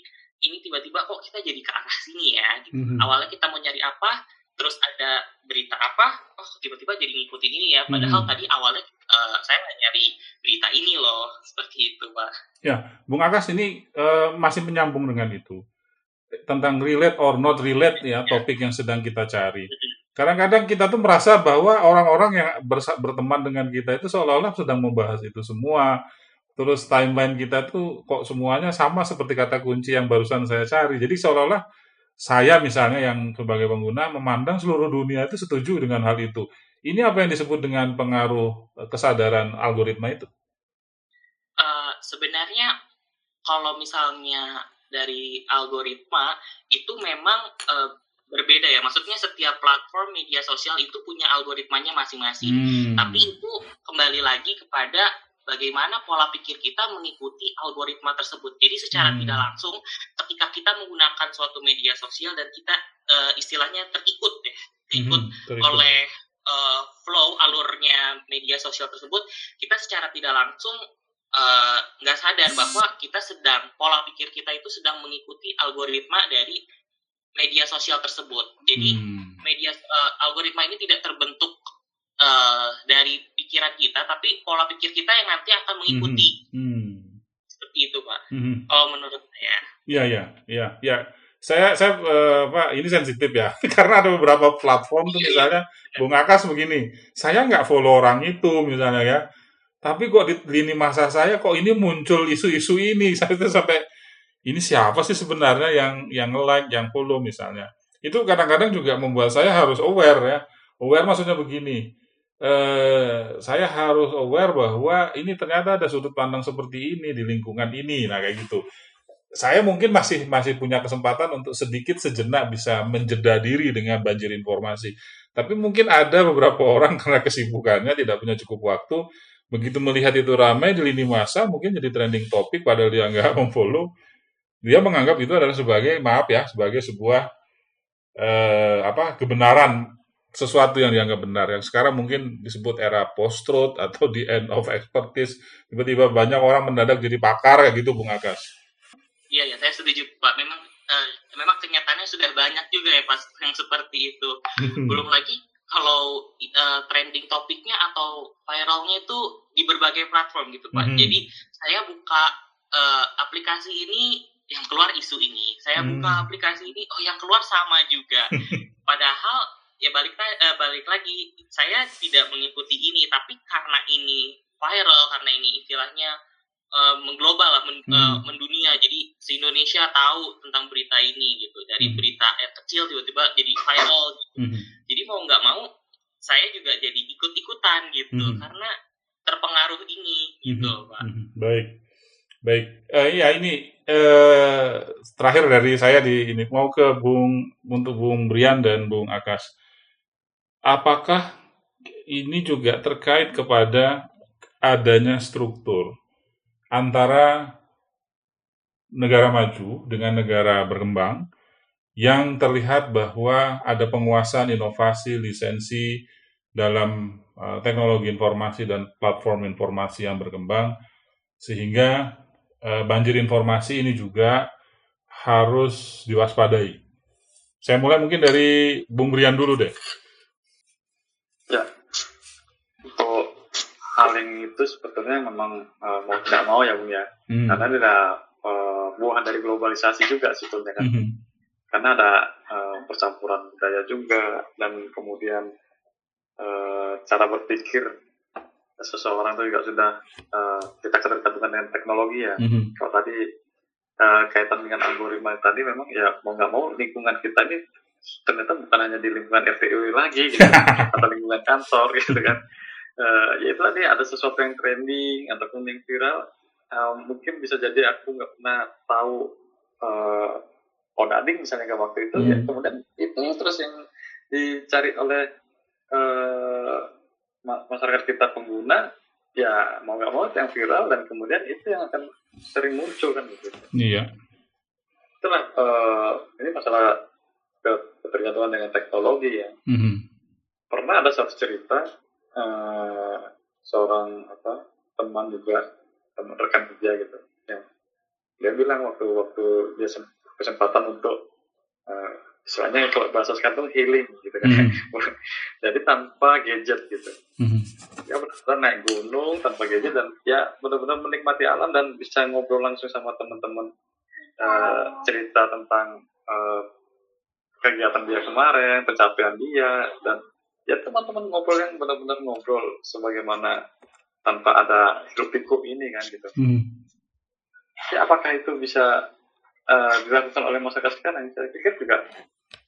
ini tiba-tiba kok kita jadi ke arah sini ya gitu. Mhm. awalnya kita mau nyari apa terus ada berita apa oh tiba-tiba jadi ngikutin ini ya padahal Mhm. tadi awalnya uh, saya nggak nyari berita ini loh seperti itu pak Bung Akas ini eh, masih menyambung dengan itu tentang relate or not relate ya topik yang sedang kita cari. Kadang-kadang kita tuh merasa bahwa orang-orang yang berteman dengan kita itu seolah-olah sedang membahas itu semua. Terus timeline kita tuh kok semuanya sama seperti kata kunci yang barusan saya cari. Jadi seolah-olah saya misalnya yang sebagai pengguna memandang seluruh dunia itu setuju dengan hal itu. Ini apa yang disebut dengan pengaruh eh, kesadaran algoritma itu? Eh, sebenarnya kalau misalnya dari algoritma itu memang eh, berbeda ya. Maksudnya setiap platform media sosial itu punya algoritmanya masing-masing. Hmm. Tapi itu kembali lagi kepada bagaimana pola pikir kita mengikuti algoritma tersebut. Jadi secara Hmm. tidak langsung ketika kita menggunakan suatu media sosial dan kita eh, istilahnya terikut deh, terikut Mhm, terikut. oleh eh, flow alurnya media sosial tersebut, kita secara tidak langsung eh, nggak sadar bahwa kita sedang pola pikir kita itu sedang mengikuti algoritma dari media sosial tersebut. Jadi Hmm. media eh, algoritma ini tidak terbentuk eh, dari pikiran kita, tapi pola pikir kita yang nanti akan mengikuti Hmm. seperti itu, Pak. Hmm. Kalau menurut saya. Iya, iya, iya, iya. Saya, saya, eh, Pak, ini sensitif ya, [laughs] karena ada beberapa platform tuh misalnya, Bung Akas begini, saya nggak follow orang itu misalnya ya, tapi kok di lini masa saya kok ini muncul isu-isu ini, [laughs] saya tuh sampai ini siapa sih sebenarnya yang yang like, yang follow misalnya. Itu kadang-kadang juga membuat saya harus aware ya. Aware maksudnya begini, eh, saya harus aware bahwa ini ternyata ada sudut pandang seperti ini di lingkungan ini. Nah, kayak gitu. Saya mungkin masih masih punya kesempatan untuk sedikit sejenak bisa menjeda diri dengan banjir informasi. Tapi mungkin ada beberapa orang [laughs] karena kesibukannya tidak punya cukup waktu, begitu melihat itu ramai di lini masa, mungkin jadi trending topik padahal dia nggak [laughs] memfollow, dia menganggap itu adalah sebagai maaf ya, sebagai sebuah eh, apa kebenaran sesuatu yang dianggap benar yang sekarang mungkin disebut era post truth atau the end of expertise tiba-tiba banyak orang mendadak jadi pakar kayak gitu Bung Akas. Iya ya, saya setuju Pak. Memang eh, memang kenyataannya sudah banyak juga ya pas yang seperti itu. [laughs] Belum lagi kalau eh, trending topiknya atau viralnya itu di berbagai platform gitu Pak. Mhm. Jadi saya buka eh, aplikasi ini yang keluar isu ini. Saya Hmm. buka aplikasi ini, oh yang keluar sama juga. [laughs] Padahal ya balik eh, balik lagi saya tidak mengikuti ini tapi karena ini viral karena ini istilahnya eh, mengglobal lah men- Hmm. eh, mendunia jadi se Indonesia tahu tentang berita ini gitu dari Hmm. berita yang kecil tiba-tiba jadi viral gitu. Mhm. jadi mau nggak mau saya juga jadi ikut-ikutan gitu Hmm. karena terpengaruh ini gitu Mhm, pak mhm. Baik, baik. Eh, iya ini eh, terakhir dari saya di ini mau ke Bung untuk Bung Brian dan Bung Akas. Apakah ini juga terkait kepada adanya struktur antara negara maju dengan negara berkembang yang terlihat bahwa ada penguasaan inovasi lisensi dalam uh, teknologi informasi dan platform informasi yang berkembang sehingga uh, banjir informasi ini juga harus diwaspadai. Saya mulai mungkin dari Bung Brian dulu deh. Ya, untuk hal yang itu sebetulnya memang eh, mau tidak mau ya Bung ya, Hmm. karena ini adalah eh, buah dari globalisasi juga sebetulnya kan, Mhm. karena ada eh, percampuran budaya juga dan kemudian eh, cara berpikir seseorang itu juga sudah eh, kita ketergantungan dengan teknologi ya. Mhm. Kalau tadi eh, kaitan dengan algoritma tadi memang ya mau nggak mau lingkungan kita ini ternyata bukan hanya di lingkungan FTU lagi gitu [laughs] atau lingkungan kantor gitu kan Eh, ya itu tadi ada sesuatu yang trending ataupun yang viral eh, mungkin bisa jadi aku nggak pernah tahu eh odading misalnya ke waktu itu ya Hmm. kemudian itu terus yang dicari oleh eh, masyarakat kita pengguna ya mau nggak mau yang viral dan kemudian itu yang akan sering muncul kan gitu Iya. itulah eh, ini masalah ke- ketergantungan dengan teknologi ya Mhm. pernah ada satu cerita eh, seorang apa teman juga teman rekan kerja gitu yang dia bilang waktu waktu dia sem- kesempatan untuk eh, istilahnya kalau bahasa sekarang tuh healing gitu kan Mhm. [laughs] jadi tanpa gadget gitu Mhm. dia benar-benar naik gunung tanpa gadget dan ya benar-benar menikmati alam dan bisa ngobrol langsung sama teman-teman eh, cerita tentang eh, kegiatan dia kemarin, pencapaian dia dan ya teman-teman ngobrol yang benar-benar ngobrol sebagaimana tanpa ada hirup pikuk ini kan gitu. Mhm. Ya apakah itu bisa eh, dilakukan oleh masyarakat sekarang? Saya pikir juga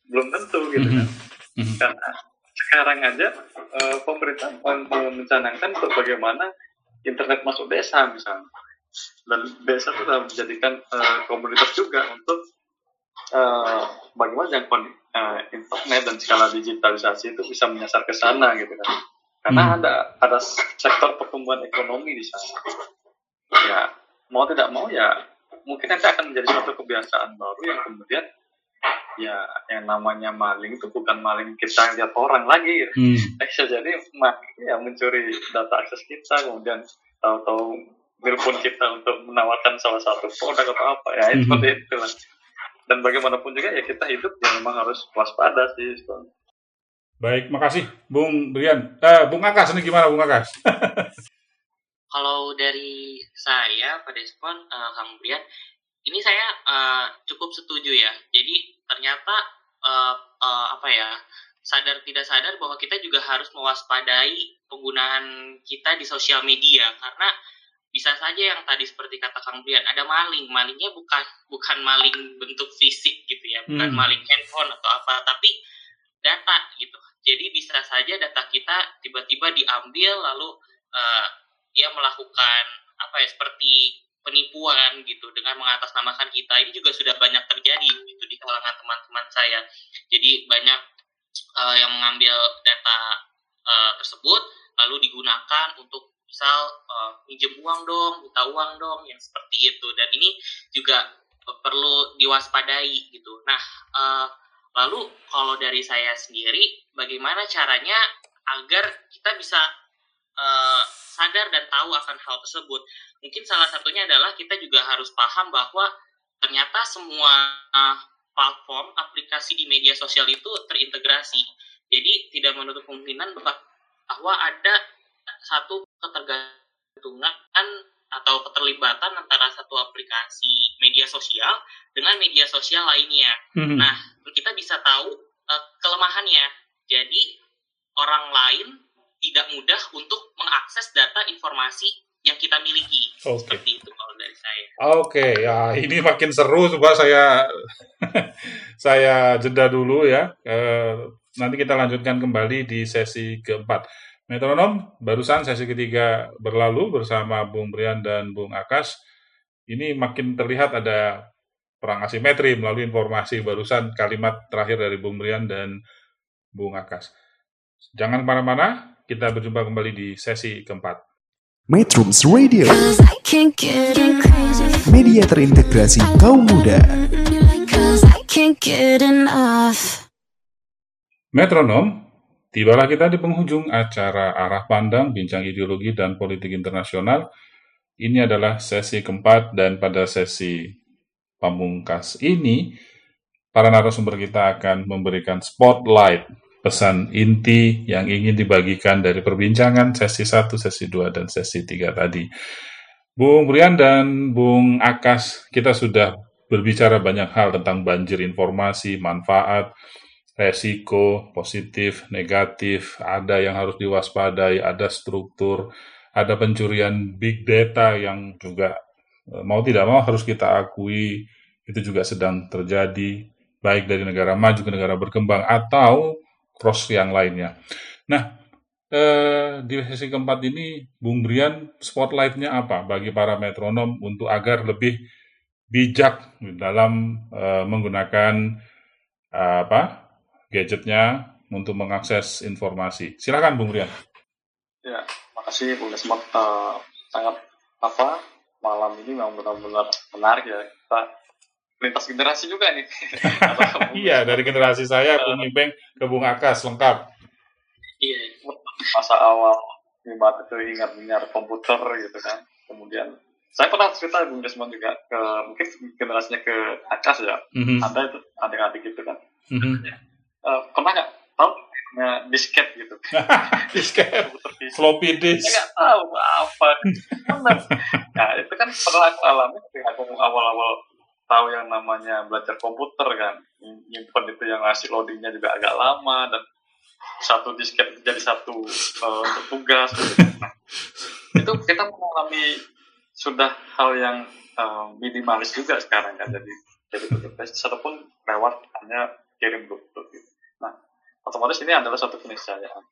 belum tentu gitu kan. Mhm. Karena sekarang aja eh, pemerintah men- mencanangkan untuk bagaimana internet masuk desa misalnya. Dan desa itu sudah menjadikan eh, komunitas juga untuk eh, bagaimana jangkauan eh, internet dan skala digitalisasi itu bisa menyasar ke sana gitu kan. Karena Hmm. ada ada sektor pertumbuhan ekonomi di sana. Ya mau tidak mau ya mungkin nanti akan menjadi suatu kebiasaan baru yang kemudian ya yang namanya maling itu bukan maling kita lihat orang lagi [laughs] bisa jadi maling ya mencuri data akses kita kemudian tahu-tahu telepon kita untuk menawarkan salah satu produk atau apa ya Mhm. seperti itu lah dan bagaimanapun juga ya kita hidup ya memang harus waspada sih. Baik, makasih Bung Brian. Eh, Bung Akas ini gimana Bung Akas? [laughs] Kalau dari saya, Pak Despon, eh, Kang Brian, ini saya eh, cukup setuju ya. Jadi ternyata eh, eh, apa ya, sadar tidak sadar bahwa kita juga harus mewaspadai penggunaan kita di sosial media karena bisa saja yang tadi seperti kata Kang Brian ada maling, malingnya bukan bukan maling bentuk fisik gitu ya, bukan Hmm. maling handphone atau apa, tapi data gitu. Jadi bisa saja data kita tiba-tiba diambil lalu uh, dia melakukan apa ya seperti penipuan gitu dengan mengatasnamakan kita. Ini juga sudah banyak terjadi gitu di kalangan teman-teman saya. Jadi banyak uh, yang mengambil data uh, tersebut lalu digunakan untuk misal uh, minjem uang dong, minta uang dong, yang seperti itu. Dan ini juga perlu diwaspadai gitu. Nah, uh, lalu kalau dari saya sendiri, bagaimana caranya agar kita bisa uh, sadar dan tahu akan hal tersebut? Mungkin salah satunya adalah kita juga harus paham bahwa ternyata semua uh, platform aplikasi di media sosial itu terintegrasi. Jadi tidak menutup kemungkinan bahwa ada satu ketergantungan atau keterlibatan antara satu aplikasi media sosial dengan media sosial lainnya. Hmm. Nah, kita bisa tahu uh, kelemahannya. Jadi orang lain tidak mudah untuk mengakses data informasi yang kita miliki. Okay. Seperti itu kalau dari saya. Oke, okay, ya ini makin seru. Coba saya [laughs] saya jeda dulu ya. Uh, nanti kita lanjutkan kembali di sesi keempat. Metronom, barusan sesi ketiga berlalu bersama Bung Brian dan Bung Akas. Ini makin terlihat ada perang asimetri melalui informasi barusan kalimat terakhir dari Bung Brian dan Bung Akas. Jangan ke mana-mana, kita berjumpa kembali di sesi keempat. Metrums Radio. Media terintegrasi kaum muda. Metronom Tibalah kita di penghujung acara Arah Pandang Bincang Ideologi dan Politik Internasional. Ini adalah sesi keempat dan pada sesi pamungkas ini, para narasumber kita akan memberikan spotlight pesan inti yang ingin dibagikan dari perbincangan sesi 1, sesi 2, dan sesi 3 tadi. Bung Brian dan Bung Akas, kita sudah berbicara banyak hal tentang banjir informasi, manfaat, resiko positif, negatif, ada yang harus diwaspadai, ada struktur, ada pencurian big data yang juga eh, mau tidak mau harus kita akui itu juga sedang terjadi baik dari negara maju ke negara berkembang atau cross yang lainnya. Nah, eh, di sesi keempat ini Bung Brian spotlightnya apa bagi para metronom untuk agar lebih bijak dalam eh, menggunakan eh, apa gadgetnya untuk mengakses informasi. Silakan Bung Rian. Ya, makasih Bung Desmond. Uh, sangat apa malam ini memang benar-benar menarik ya kita lintas generasi juga nih. [laughs] iya dari generasi saya Bung Ibeng ke Bung Akas lengkap. Iya. Masa awal gimana itu ingat-ingat komputer gitu kan. Kemudian saya pernah cerita Bung Desmond juga ke mungkin generasinya ke Akas ya. Mm -hmm. Ada itu adik-adik gitu kan. Mm -hmm uh, pernah nggak tahu nah, disket gitu [laughs] disket floppy disk nggak tahu apa [laughs] nah itu kan pernah aku alami ketika aku awal-awal tahu yang namanya belajar komputer kan nyimpen itu yang ngasih loadingnya juga agak lama dan satu disket jadi satu uh, tugas gitu. nah, itu kita mengalami sudah hal yang uh, minimalis juga sekarang kan jadi jadi satu pun lewat hanya kirim bluetooth gitu otomatis ini adalah satu keniscayaan.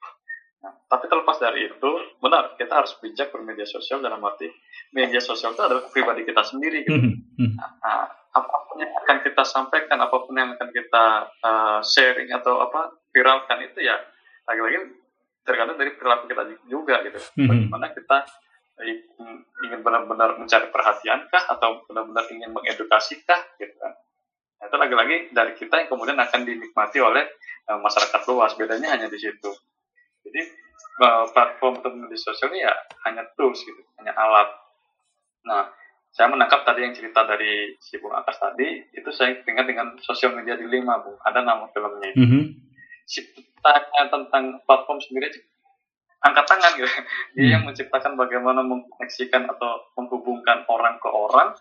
Nah, tapi terlepas dari itu, benar kita harus bijak bermedia sosial dalam arti media sosial itu adalah pribadi kita sendiri. Gitu. Hmm, hmm. Nah, apa pun yang akan kita sampaikan, apa pun yang akan kita uh, sharing atau apa viralkan itu ya lagi-lagi tergantung dari perilaku kita juga gitu. Hmm. Bagaimana kita ingin benar-benar mencari perhatian kah atau benar-benar ingin mengedukasikah gitu kan. Nah, itu lagi-lagi dari kita yang kemudian akan dinikmati oleh uh, masyarakat luas. Bedanya hanya di situ. Jadi uh, platform untuk media sosial ini ya hanya tools gitu, hanya alat. Nah, saya menangkap tadi yang cerita dari si Bung Akas tadi, itu saya ingat dengan sosial media dilema, Bung. Ada nama filmnya. Mm -hmm. Si tanya tentang platform sendiri angkat tangan gitu. [laughs] Dia yang hmm. menciptakan bagaimana mengkoneksikan atau menghubungkan orang ke orang,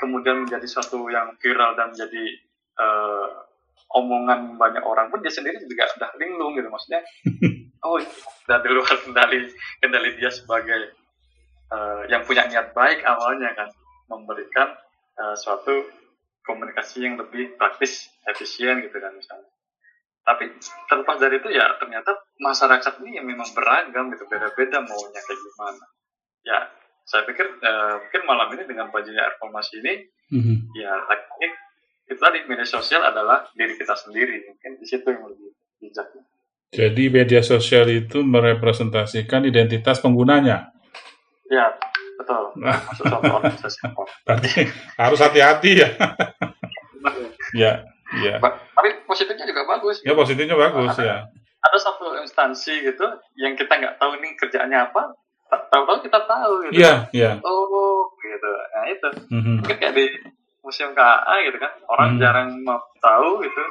kemudian menjadi suatu yang viral dan menjadi uh, omongan banyak orang pun dia sendiri juga udah linglung gitu maksudnya [laughs] oh udah di luar kendali kendali dia sebagai uh, yang punya niat baik awalnya kan memberikan uh, suatu komunikasi yang lebih praktis efisien gitu kan misalnya. Tapi terlepas dari itu ya ternyata masyarakat ini yang memang beragam gitu beda-beda maunya kayak gimana. Ya saya pikir eh, mungkin malam ini dengan bajunya informasi ini Mhm. ya lagi itu tadi media sosial adalah diri kita sendiri mungkin di situ yang lebih bijak Jadi media sosial itu merepresentasikan identitas penggunanya. ya betul apa Berarti harus hati-hati ya. ya, ya. Tapi positifnya juga bagus Ya positifnya bagus ya. ada satu instansi gitu yang kita nggak tahu ini kerjaannya apa ta- tahu-tahu kita tahu gitu Iya, iya. oh gitu nah itu Mhm. mungkin kayak di museum KA gitu kan orang Hmm. jarang mau tahu gitu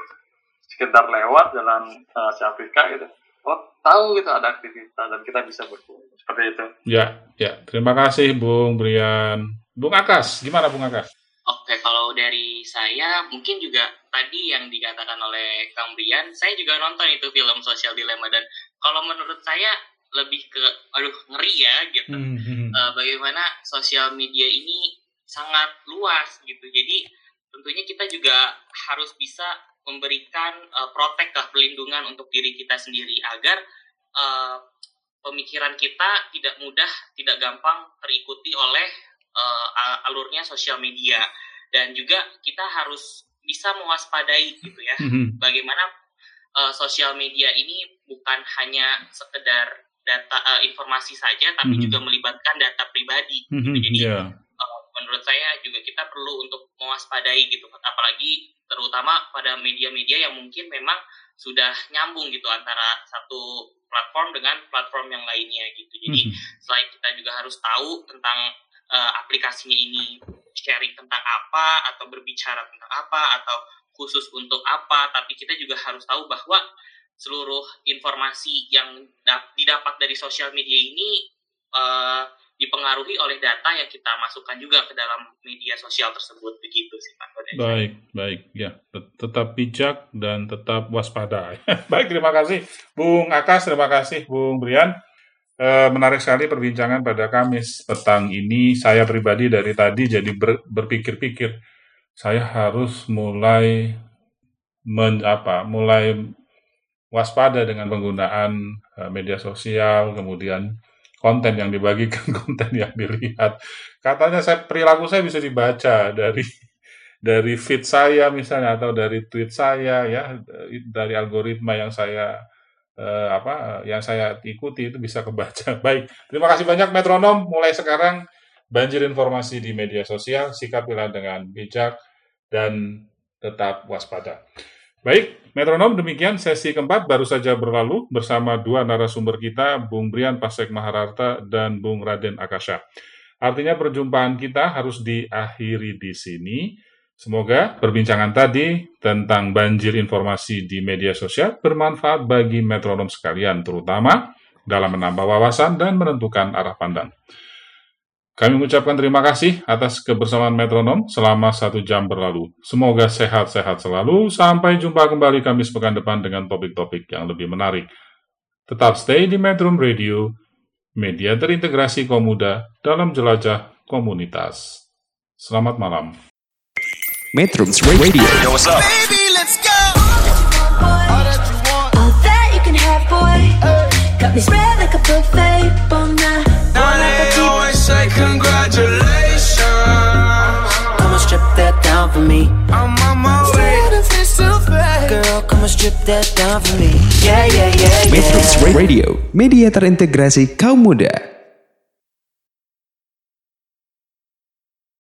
sekedar lewat jalan uh, si Afrika gitu oh tahu gitu ada aktivitas dan kita bisa berkumpul seperti itu Ya, ya. Terima kasih Bung Brian. Bung Akas, gimana Bung Akas? Oke, kalau dari saya mungkin juga tadi yang dikatakan oleh Kang Brian, saya juga nonton itu film Social Dilemma dan kalau menurut saya lebih ke aduh ngeri ya gitu. Mhm. Eh, bagaimana sosial media ini sangat luas gitu. Jadi tentunya kita juga harus bisa memberikan eh, protek lah, perlindungan untuk diri kita sendiri agar eh, pemikiran kita tidak mudah, tidak gampang terikuti oleh eh, a- alurnya sosial media dan juga kita harus bisa mewaspadai gitu ya Mhm. bagaimana uh, sosial media ini bukan hanya sekedar data uh, informasi saja tapi Mhm. juga melibatkan data pribadi Mhm. jadi Ya. Menurut saya juga kita perlu untuk mewaspadai gitu apalagi terutama pada media-media yang mungkin memang sudah nyambung gitu antara satu platform dengan platform yang lainnya gitu jadi Mhm. selain kita juga harus tahu tentang uh, aplikasinya ini sharing tentang apa atau berbicara tentang apa atau khusus untuk apa tapi kita juga harus tahu bahwa seluruh informasi yang dap- didapat dari sosial media ini uh, dipengaruhi oleh data yang kita masukkan juga ke dalam media sosial tersebut begitu sih Pak. Baik, baik. Ya, tet- tetap bijak dan tetap waspada. [laughs] baik, terima kasih Bung Akas, terima kasih Bung Brian. Eh, menarik sekali perbincangan pada Kamis petang ini. Saya pribadi dari tadi jadi ber- berpikir-pikir, saya harus mulai men, apa, mulai waspada dengan penggunaan eh, media sosial, kemudian konten yang dibagikan, [laughs] konten yang dilihat. Katanya saya perilaku saya bisa dibaca dari dari feed saya misalnya atau dari tweet saya ya dari algoritma yang saya eh, apa yang saya ikuti itu bisa kebaca. [laughs] Baik, terima kasih banyak metronom. Mulai sekarang banjir informasi di media sosial, sikapilah dengan bijak dan tetap waspada. Baik, metronom demikian sesi keempat baru saja berlalu bersama dua narasumber kita, Bung Brian Pasek Mahararta dan Bung Raden Akasha. Artinya perjumpaan kita harus diakhiri di sini. Semoga perbincangan tadi tentang banjir informasi di media sosial bermanfaat bagi metronom sekalian, terutama dalam menambah wawasan dan menentukan arah pandang. Kami mengucapkan terima kasih atas kebersamaan metronom selama satu jam berlalu. Semoga sehat-sehat selalu. Sampai jumpa kembali Kamis pekan depan dengan topik-topik yang lebih menarik. Tetap stay di Metrum Radio, media terintegrasi kaum muda dalam jelajah komunitas. Selamat malam. Metrums Radio Baby, let's go. All that you want. All that you can have, boy. Got me spread like a buffet, bon down for me. I'm on my way. Girl, come and strip that down for me. Yeah, yeah, yeah, yeah. Metrums Radio Media terintegrasi kaum muda